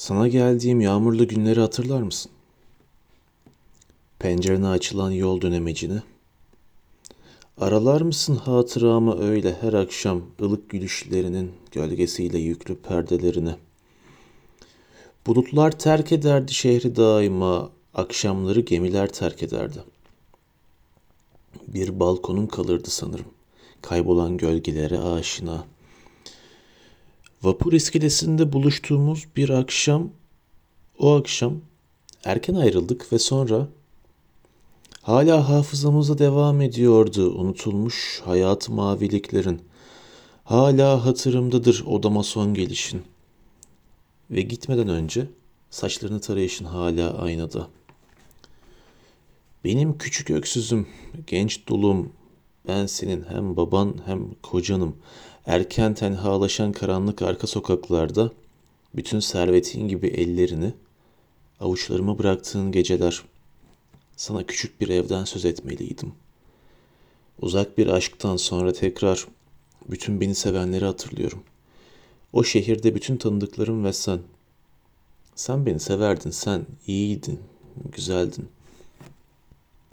Sana geldiğim yağmurlu günleri hatırlar mısın? Pencerene açılan yol dönemecini. Aralar mısın hatıramı öyle her akşam ılık gülüşlerinin gölgesiyle yüklü perdelerini? Bulutlar terk ederdi şehri daima, akşamları gemiler terk ederdi. Bir balkonun kalırdı sanırım, kaybolan gölgelere aşina. Vapur iskelesinde buluştuğumuz bir akşam, o akşam erken ayrıldık ve sonra hala hafızamıza devam ediyordu unutulmuş hayat maviliklerin. Hala hatırımdadır odama son gelişin. Ve gitmeden önce saçlarını tarayışın hala aynada. Benim küçük öksüzüm, genç dulum, ben senin hem baban hem kocanım. Erken tenhalaşan karanlık arka sokaklarda bütün servetin gibi ellerini avuçlarıma bıraktığın geceler. Sana küçük bir evden söz etmeliydim. Uzak bir aşktan sonra tekrar bütün beni sevenleri hatırlıyorum. O şehirde bütün tanıdıklarım ve sen. Sen beni severdin, sen iyiydin, güzeldin.